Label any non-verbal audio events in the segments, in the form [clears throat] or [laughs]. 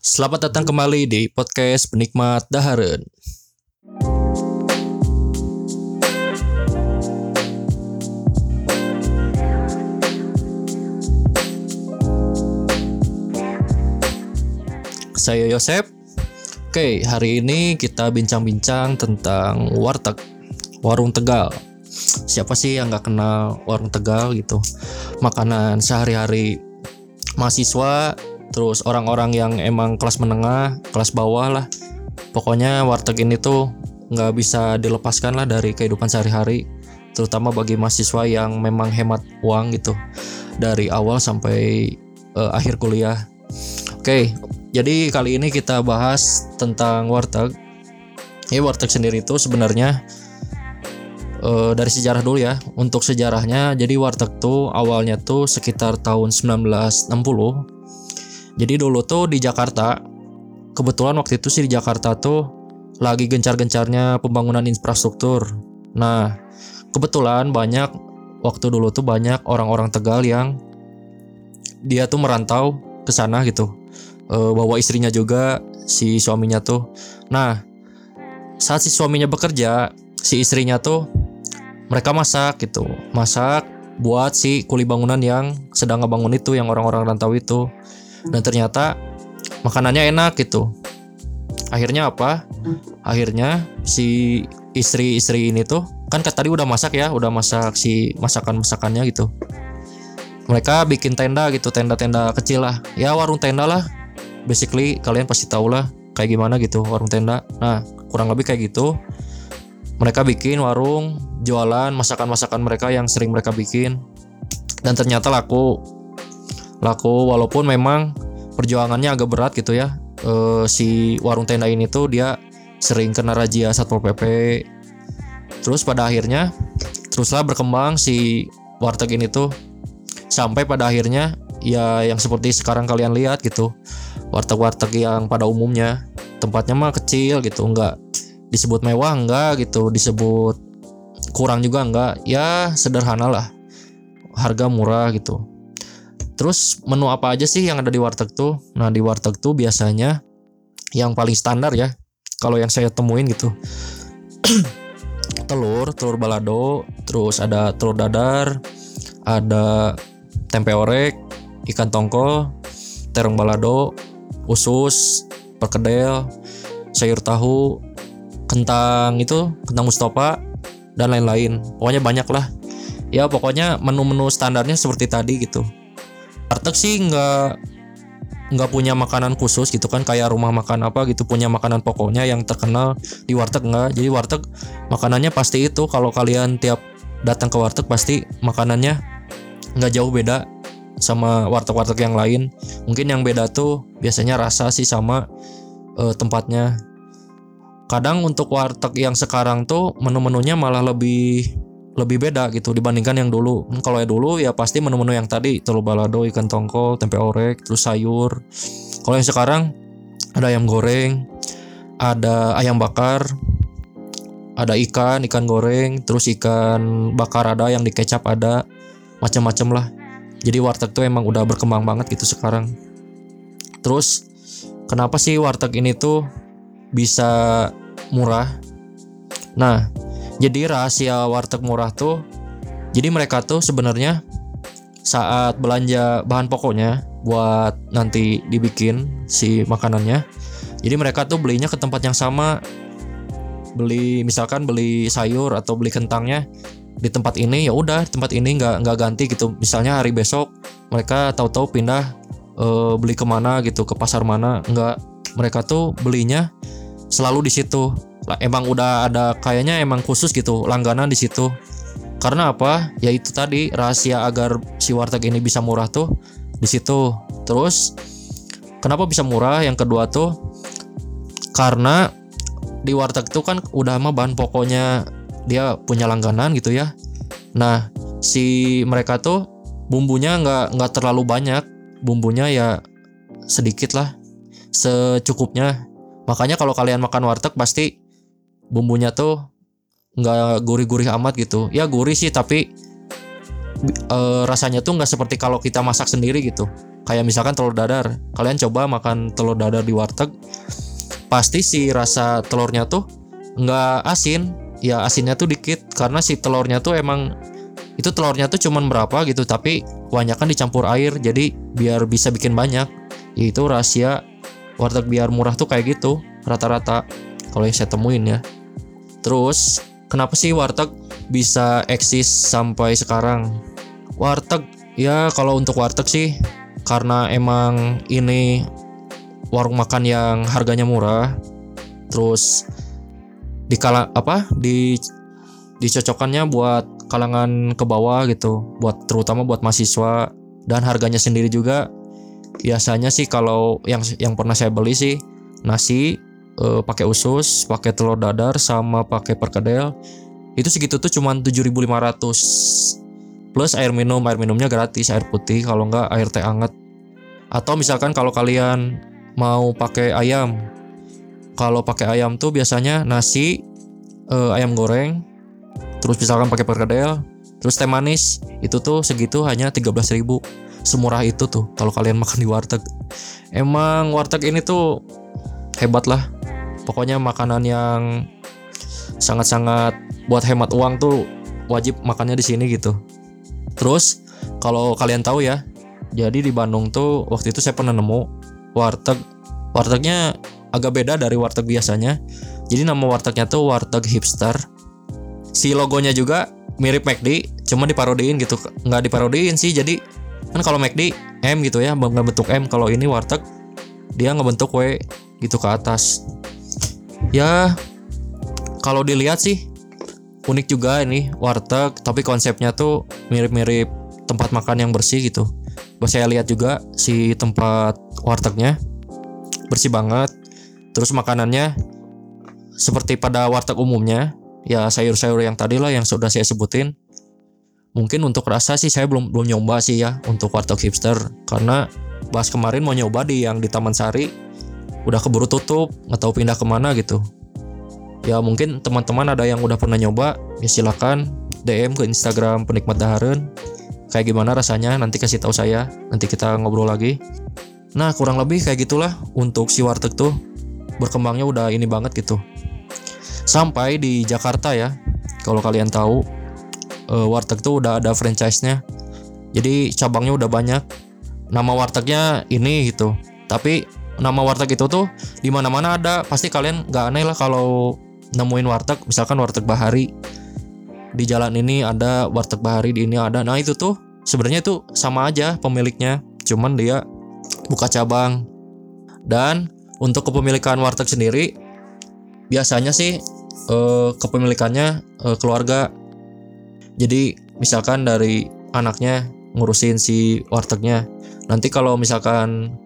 Selamat datang kembali di podcast Penikmat Daharen. Saya Yosep. Oke, hari ini kita bincang-bincang tentang warteg, warung Tegal. Siapa sih yang nggak kenal warung Tegal gitu? Makanan sehari-hari mahasiswa, terus orang-orang yang emang kelas menengah, kelas bawah lah. Pokoknya warteg ini tuh nggak bisa dilepaskan lah dari kehidupan sehari-hari, terutama bagi mahasiswa yang memang hemat uang gitu dari awal sampai uh, akhir kuliah. Oke, jadi kali ini kita bahas tentang warteg. Ya warteg sendiri itu sebenarnya uh, dari sejarah dulu ya. Untuk sejarahnya, jadi warteg tuh awalnya tuh sekitar tahun 1960. Jadi dulu tuh di Jakarta, kebetulan waktu itu sih di Jakarta tuh lagi gencar-gencarnya pembangunan infrastruktur. Nah, kebetulan banyak waktu dulu tuh banyak orang-orang Tegal yang dia tuh merantau ke sana gitu uh, bawa istrinya juga si suaminya tuh. Nah, saat si suaminya bekerja, si istrinya tuh mereka masak gitu, masak buat si kuli bangunan yang sedang ngebangun itu, yang orang-orang rantau itu. Dan ternyata makanannya enak gitu. Akhirnya apa? Akhirnya si istri-istri ini tuh kan tadi udah masak ya, udah masak si masakan-masakannya gitu. Mereka bikin tenda gitu, tenda-tenda kecil lah. Ya warung tenda lah, basically kalian pasti tahu lah kayak gimana gitu warung tenda nah kurang lebih kayak gitu mereka bikin warung jualan masakan-masakan mereka yang sering mereka bikin dan ternyata laku laku walaupun memang perjuangannya agak berat gitu ya. E, si warung tenda ini tuh dia sering kena razia satpol pp terus pada akhirnya teruslah berkembang si warteg ini tuh. Sampai pada akhirnya ya yang seperti sekarang kalian lihat gitu warteg-warteg yang pada umumnya tempatnya mah kecil gitu enggak disebut mewah enggak gitu disebut kurang juga enggak ya sederhana lah. Harga murah gitu terus menu apa aja sih yang ada di warteg tuh nah di warteg tuh biasanya yang paling standar ya kalau yang saya temuin gitu [clears throat] telur telur balado terus ada telur dadar ada tempe orek ikan tongkol terong balado usus, perkedel, sayur tahu, kentang itu, kentang mustopa dan lain-lain. Pokoknya banyak lah. Ya pokoknya menu-menu standarnya seperti tadi gitu. Warteg sih nggak nggak punya makanan khusus gitu kan kayak rumah makan apa gitu punya makanan pokoknya yang terkenal di warteg nggak jadi warteg makanannya pasti itu kalau kalian tiap datang ke warteg pasti makanannya nggak jauh beda sama warteg-warteg yang lain. Mungkin yang beda tuh biasanya rasa sih sama uh, tempatnya. Kadang untuk warteg yang sekarang tuh menu-menunya malah lebih lebih beda gitu dibandingkan yang dulu. Hmm, kalau ya dulu ya pasti menu-menu yang tadi telur balado, ikan tongkol, tempe orek, terus sayur. Kalau yang sekarang ada ayam goreng, ada ayam bakar, ada ikan, ikan goreng, terus ikan bakar ada yang dikecap ada, macam-macam lah jadi warteg tuh emang udah berkembang banget gitu sekarang terus kenapa sih warteg ini tuh bisa murah nah jadi rahasia warteg murah tuh jadi mereka tuh sebenarnya saat belanja bahan pokoknya buat nanti dibikin si makanannya jadi mereka tuh belinya ke tempat yang sama. Beli misalkan beli sayur atau beli kentangnya di tempat ini ya udah tempat ini nggak nggak ganti gitu. Misalnya hari besok mereka tahu-tahu pindah uh, beli ke mana gitu ke pasar mana nggak. Mereka tuh belinya selalu di situ emang udah ada kayaknya emang khusus gitu langganan di situ. Karena apa? Ya itu tadi rahasia agar si warteg ini bisa murah tuh di situ. Terus kenapa bisa murah? Yang kedua tuh karena di warteg tuh kan udah mah bahan pokoknya dia punya langganan gitu ya. Nah si mereka tuh bumbunya nggak nggak terlalu banyak. Bumbunya ya sedikit lah secukupnya. Makanya kalau kalian makan warteg pasti bumbunya tuh nggak gurih-gurih amat gitu. Ya gurih sih tapi e, rasanya tuh nggak seperti kalau kita masak sendiri gitu. Kayak misalkan telur dadar. Kalian coba makan telur dadar di warteg pasti si rasa telurnya tuh nggak asin. Ya asinnya tuh dikit karena si telurnya tuh emang itu telurnya tuh cuman berapa gitu tapi kebanyakan dicampur air jadi biar bisa bikin banyak. Itu rahasia warteg biar murah tuh kayak gitu rata-rata. Kalau yang saya temuin ya terus kenapa sih warteg bisa eksis sampai sekarang? Warteg ya kalau untuk warteg sih karena emang ini warung makan yang harganya murah terus dikala apa di dicocokkannya buat kalangan ke bawah gitu buat terutama buat mahasiswa dan harganya sendiri juga. Biasanya sih kalau yang yang pernah saya beli sih nasi eh, pakai usus pakai telur dadar sama pakai perkedel. Itu segitu tuh cuma 7.500 plus air minum air minumnya gratis air putih kalau nggak air teh anget atau misalkan kalau kalian mau pakai ayam. Kalau pakai ayam tuh biasanya nasi eh, ayam goreng terus misalkan pakai perkedel terus teh manis. Itu tuh segitu hanya 13.000 semurah itu tuh kalau kalian [laughs] makan di warteg. Emang warteg ini tuh hebat lah pokoknya makanan yang sangat-sangat buat hemat uang tuh wajib makannya di sini gitu. Terus kalau kalian tahu ya jadi di Bandung tuh waktu itu saya pernah nemu warteg. Wartegnya agak beda dari warteg biasanya. Jadi nama wartegnya tuh warteg hipster. Si logonya juga mirip McD cuma diparodiin gitu. Nggak diparodiin sih jadi kan kalau McD M gitu ya nggak bentuk M. Kalau ini warteg dia ngebentuk W gitu ke atas ya kalau dilihat sih unik juga ini warteg tapi konsepnya tuh mirip-mirip tempat makan yang bersih gitu. Saya lihat juga si tempat wartegnya bersih banget. Terus makanannya seperti pada warteg umumnya ya sayur-sayur yang tadi lah yang sudah saya sebutin. Mungkin untuk rasa sih saya belum belum nyoba sih ya untuk warteg hipster. Karena bahas kemarin mau nyoba di yang di Taman Sari udah keburu tutup nggak tahu pindah ke mana gitu. Ya mungkin teman-teman ada yang udah pernah nyoba ya silakan DM ke Instagram penikmat daharen kayak gimana rasanya? Nanti kasih tahu saya. Nanti kita ngobrol lagi. Nah kurang lebih kayak gitulah untuk si warteg tuh. Berkembangnya udah ini banget gitu. Sampai di Jakarta ya kalau kalian tahu uh, warteg tuh udah ada franchise-nya. Jadi cabangnya udah banyak. Nama wartegnya ini gitu. Tapi nama warteg itu tuh di mana-mana ada. Pasti kalian nggak aneh lah kalau nemuin warteg. Misalkan warteg Bahari. Di jalan ini ada warteg Bahari di ini ada. Nah itu tuh sebenarnya itu sama aja pemiliknya. Cuman dia buka cabang. Dan untuk kepemilikan warteg sendiri biasanya sih uh, kepemilikannya uh, keluarga. Jadi misalkan dari anaknya ngurusin si wartegnya. Nanti kalau misalkan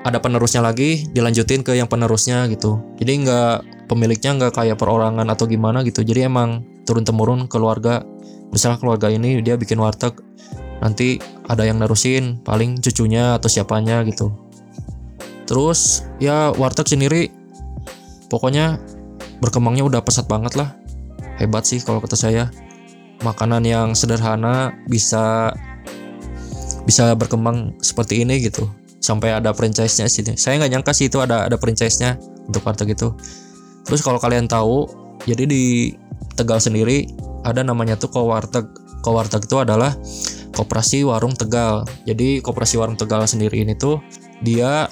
ada penerusnya lagi dilanjutin ke yang penerusnya gitu. Jadi nggak pemiliknya nggak kayak perorangan atau gimana gitu. Jadi emang turun temurun keluarga. Misalnya keluarga ini dia bikin warteg, nanti ada yang nerusin paling cucunya atau siapanya gitu. Terus ya warteg sendiri pokoknya berkembangnya udah pesat banget lah hebat sih kalau kata saya makanan yang sederhana bisa bisa berkembang seperti ini gitu sampai ada franchise-nya sih. Saya nggak nyangka sih itu ada ada franchise-nya untuk warteg gitu terus kalau kalian tahu jadi di Tegal sendiri ada namanya tuh Kowarteg Kowarteg itu adalah Koperasi Warung Tegal. Jadi Koperasi Warung Tegal sendiri ini tuh dia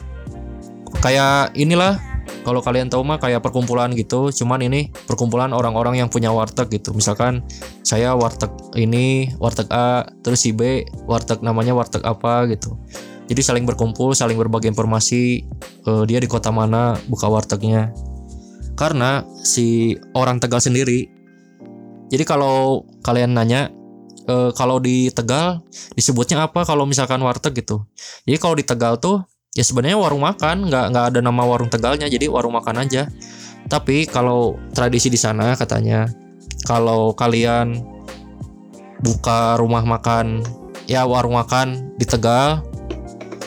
kayak inilah kalau kalian tahu mah kayak perkumpulan gitu. Cuman ini perkumpulan orang-orang yang punya warteg gitu. Misalkan saya warteg ini warteg A terus si B warteg namanya warteg apa gitu jadi saling berkumpul saling berbagi informasi uh, dia di kota mana buka wartegnya. Karena si orang Tegal sendiri jadi kalau kalian nanya uh, kalau di Tegal disebutnya apa kalau misalkan warteg gitu? Jadi kalau di Tegal tuh ya sebenarnya warung makan nggak nggak ada nama warung tegalnya jadi warung makan aja. Tapi kalau tradisi di sana katanya kalau kalian buka rumah makan ya warung makan di Tegal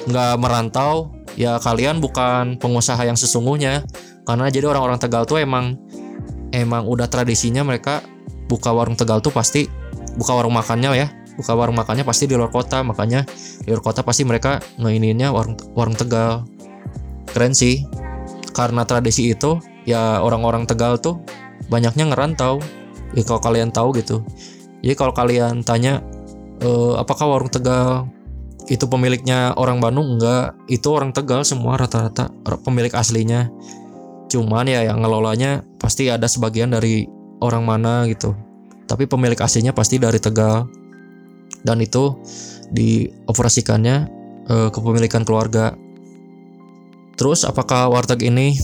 nggak merantau ya kalian bukan pengusaha yang sesungguhnya. Karena jadi orang-orang Tegal tuh emang emang udah tradisinya mereka buka warung Tegal tuh pasti buka warung makannya ya. Buka warung makannya pasti di luar kota makanya di luar kota pasti mereka ngeininnya warung warung Tegal. Keren sih. Karena tradisi itu ya orang-orang Tegal tuh banyaknya ngerantau. Ya kalau kalian tahu gitu. Jadi kalau kalian tanya e, apakah warung Tegal itu pemiliknya orang Bandung? Enggak. Itu orang Tegal semua rata-rata pemilik aslinya. Cuman ya yang ngelolanya pasti ada sebagian dari orang mana gitu. Tapi pemilik aslinya pasti dari Tegal. Dan itu dioperasikannya eh, kepemilikan keluarga. Terus apakah warteg ini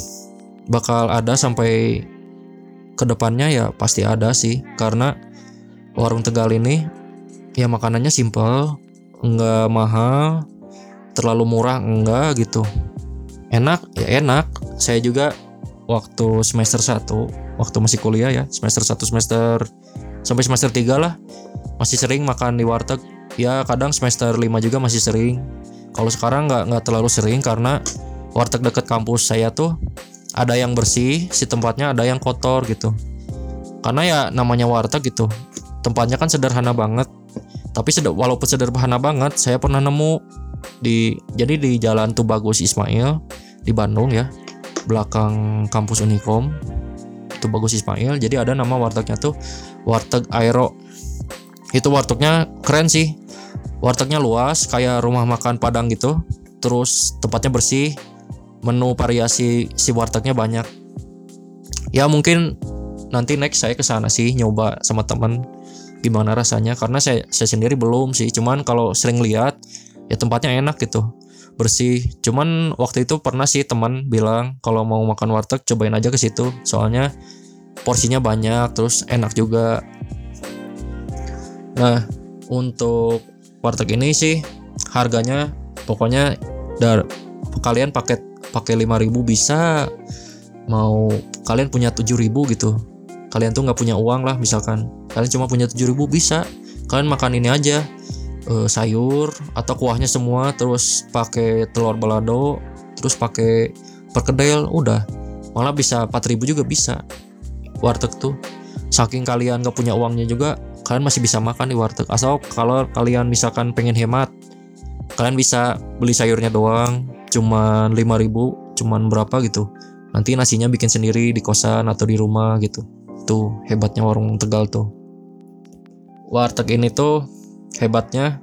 bakal ada sampai ke depannya ya pasti ada sih. Karena warung Tegal ini ya makanannya simple enggak mahal. Terlalu murah? Enggak gitu. Enak? Ya enak. Saya juga waktu semester 1 waktu masih kuliah ya semester 1 semester sampai semester 3 lah masih sering makan di warteg. Ya kadang semester 5 juga masih sering. Kalau sekarang nggak nggak terlalu sering karena warteg dekat kampus saya tuh ada yang bersih si tempatnya ada yang kotor gitu. Karena ya namanya warteg gitu. Tempatnya kan sederhana banget tapi walaupun sederhana banget saya pernah nemu di jadi di jalan Tubagus Ismail di Bandung ya belakang kampus Unikom itu bagus Ismail. Jadi ada nama wartegnya tuh warteg Aero. Itu wartegnya keren sih. Wartegnya luas kayak rumah makan Padang gitu. Terus tempatnya bersih menu variasi si wartegnya banyak. Ya mungkin nanti next saya ke sana sih nyoba sama teman gimana rasanya karena saya saya sendiri belum sih. Cuman kalau sering lihat ya tempatnya enak gitu bersih. Cuman waktu itu pernah sih teman bilang kalau mau makan warteg cobain aja ke situ soalnya porsinya banyak terus enak juga. Nah untuk warteg ini sih harganya pokoknya dar kalian paket pakai 5000 bisa mau kalian punya 7000 gitu. Kalian tuh nggak punya uang lah misalkan kalian cuma punya 7000 bisa. Kalian makan ini aja. Uh, sayur atau kuahnya semua terus pakai telur balado terus pakai perkedel udah. Malah bisa 4000 juga bisa. Warteg tuh. Saking kalian gak punya uangnya juga kalian masih bisa makan di warteg. Asal kalau kalian misalkan pengen hemat kalian bisa beli sayurnya doang cuman 5000 cuman berapa gitu. Nanti nasinya bikin sendiri di kosan atau di rumah gitu. Tuh hebatnya warung tegal tuh warteg ini tuh hebatnya.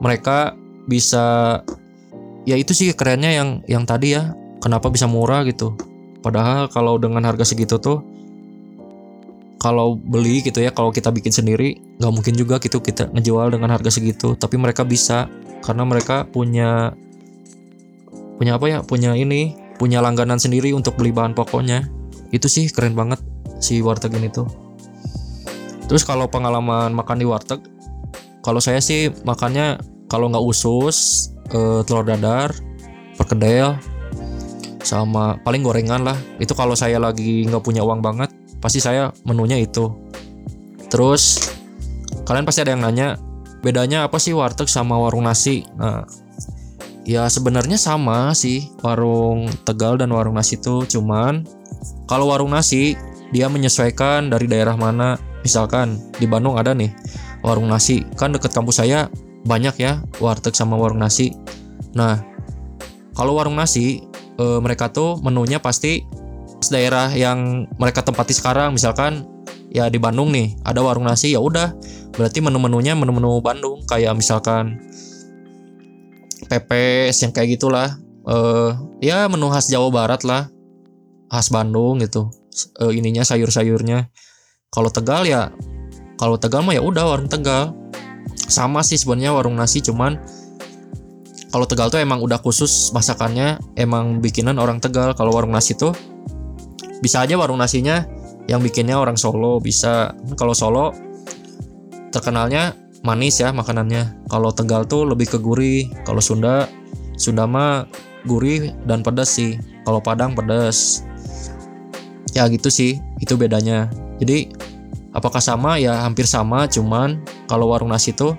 Mereka bisa ya itu sih kerennya yang yang tadi ya. Kenapa bisa murah gitu? Padahal kalau dengan harga segitu tuh kalau beli gitu ya kalau kita bikin sendiri nggak mungkin juga gitu kita ngejual dengan harga segitu. Tapi mereka bisa karena mereka punya punya apa ya? Punya ini punya langganan sendiri untuk beli bahan pokoknya. Itu sih keren banget si warteg ini tuh terus kalau pengalaman makan di warteg kalau saya sih makannya kalau nggak usus uh, telur dadar perkedel sama paling gorengan lah. Itu kalau saya lagi nggak punya uang banget pasti saya menunya itu. Terus kalian pasti ada yang nanya bedanya apa sih warteg sama warung nasi? Nah ya sebenarnya sama sih warung tegal dan warung nasi itu. Cuman kalau warung nasi dia menyesuaikan dari daerah mana misalkan di Bandung ada nih warung nasi. Kan deket kampus saya banyak ya warteg sama warung nasi. Nah kalau warung nasi e, mereka tuh menunya pasti daerah yang mereka tempati sekarang. Misalkan ya di Bandung nih ada warung nasi ya udah. Berarti menu-menunya menu-menu Bandung kayak misalkan pepes yang kayak gitulah. E, ya menu khas Jawa Barat lah khas Bandung gitu. E, ininya sayur-sayurnya kalau Tegal ya kalau Tegal mah ya udah warung Tegal. Sama sih sebenarnya warung nasi cuman kalau Tegal tuh emang udah khusus masakannya emang bikinan orang Tegal. Kalau warung nasi tuh bisa aja warung nasinya yang bikinnya orang Solo bisa. Kalau Solo terkenalnya manis ya makanannya. Kalau Tegal tuh lebih ke gurih. Kalau Sunda Sunda mah gurih dan pedas sih. Kalau Padang pedas ya gitu sih. Itu bedanya. Jadi apakah sama? Ya hampir sama. Cuman kalau warung nasi tuh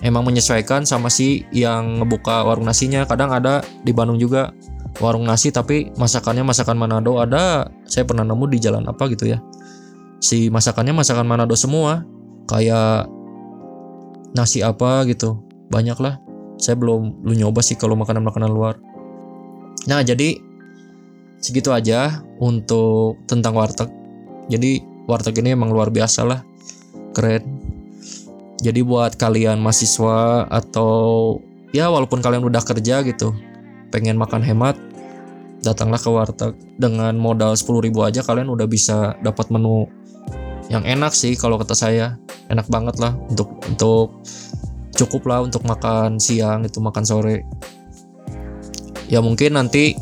emang menyesuaikan sama si yang ngebuka warung nasinya. Kadang ada di Bandung juga warung nasi tapi masakannya masakan Manado ada. Saya pernah nemu di jalan apa gitu ya. Si masakannya masakan Manado semua. Kayak nasi apa gitu. Banyak lah saya belum belum nyoba sih kalau makanan makanan luar. Nah jadi segitu aja untuk tentang warteg. Jadi warteg ini emang luar biasa lah. Keren. Jadi buat kalian mahasiswa atau ya walaupun kalian udah kerja gitu pengen makan hemat datanglah ke warteg. Dengan modal 10.000 aja kalian udah bisa dapat menu yang enak sih kalau kata saya. Enak banget lah untuk untuk cukup lah untuk makan siang itu makan sore. Ya mungkin nanti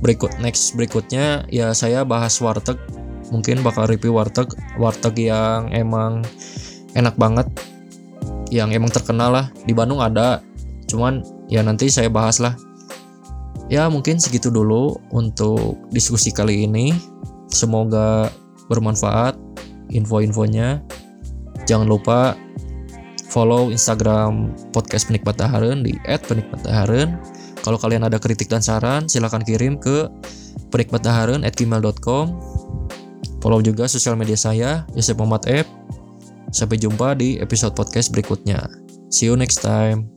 berikut next berikutnya ya saya bahas warteg. Mungkin bakal review warteg. Warteg yang emang enak banget. Yang emang terkenal lah. Di Bandung ada. Cuman ya nanti saya bahas lah. Ya mungkin segitu dulu untuk diskusi kali ini. Semoga bermanfaat info-infonya. Jangan lupa follow Instagram podcast penikmat Daharen di @penikmatdaharen. Kalau kalian ada kritik dan saran, silahkan kirim ke penikmatdaharen@gmail.com. Follow juga sosial media saya, Yosef Muhammad F. Sampai jumpa di episode podcast berikutnya. See you next time.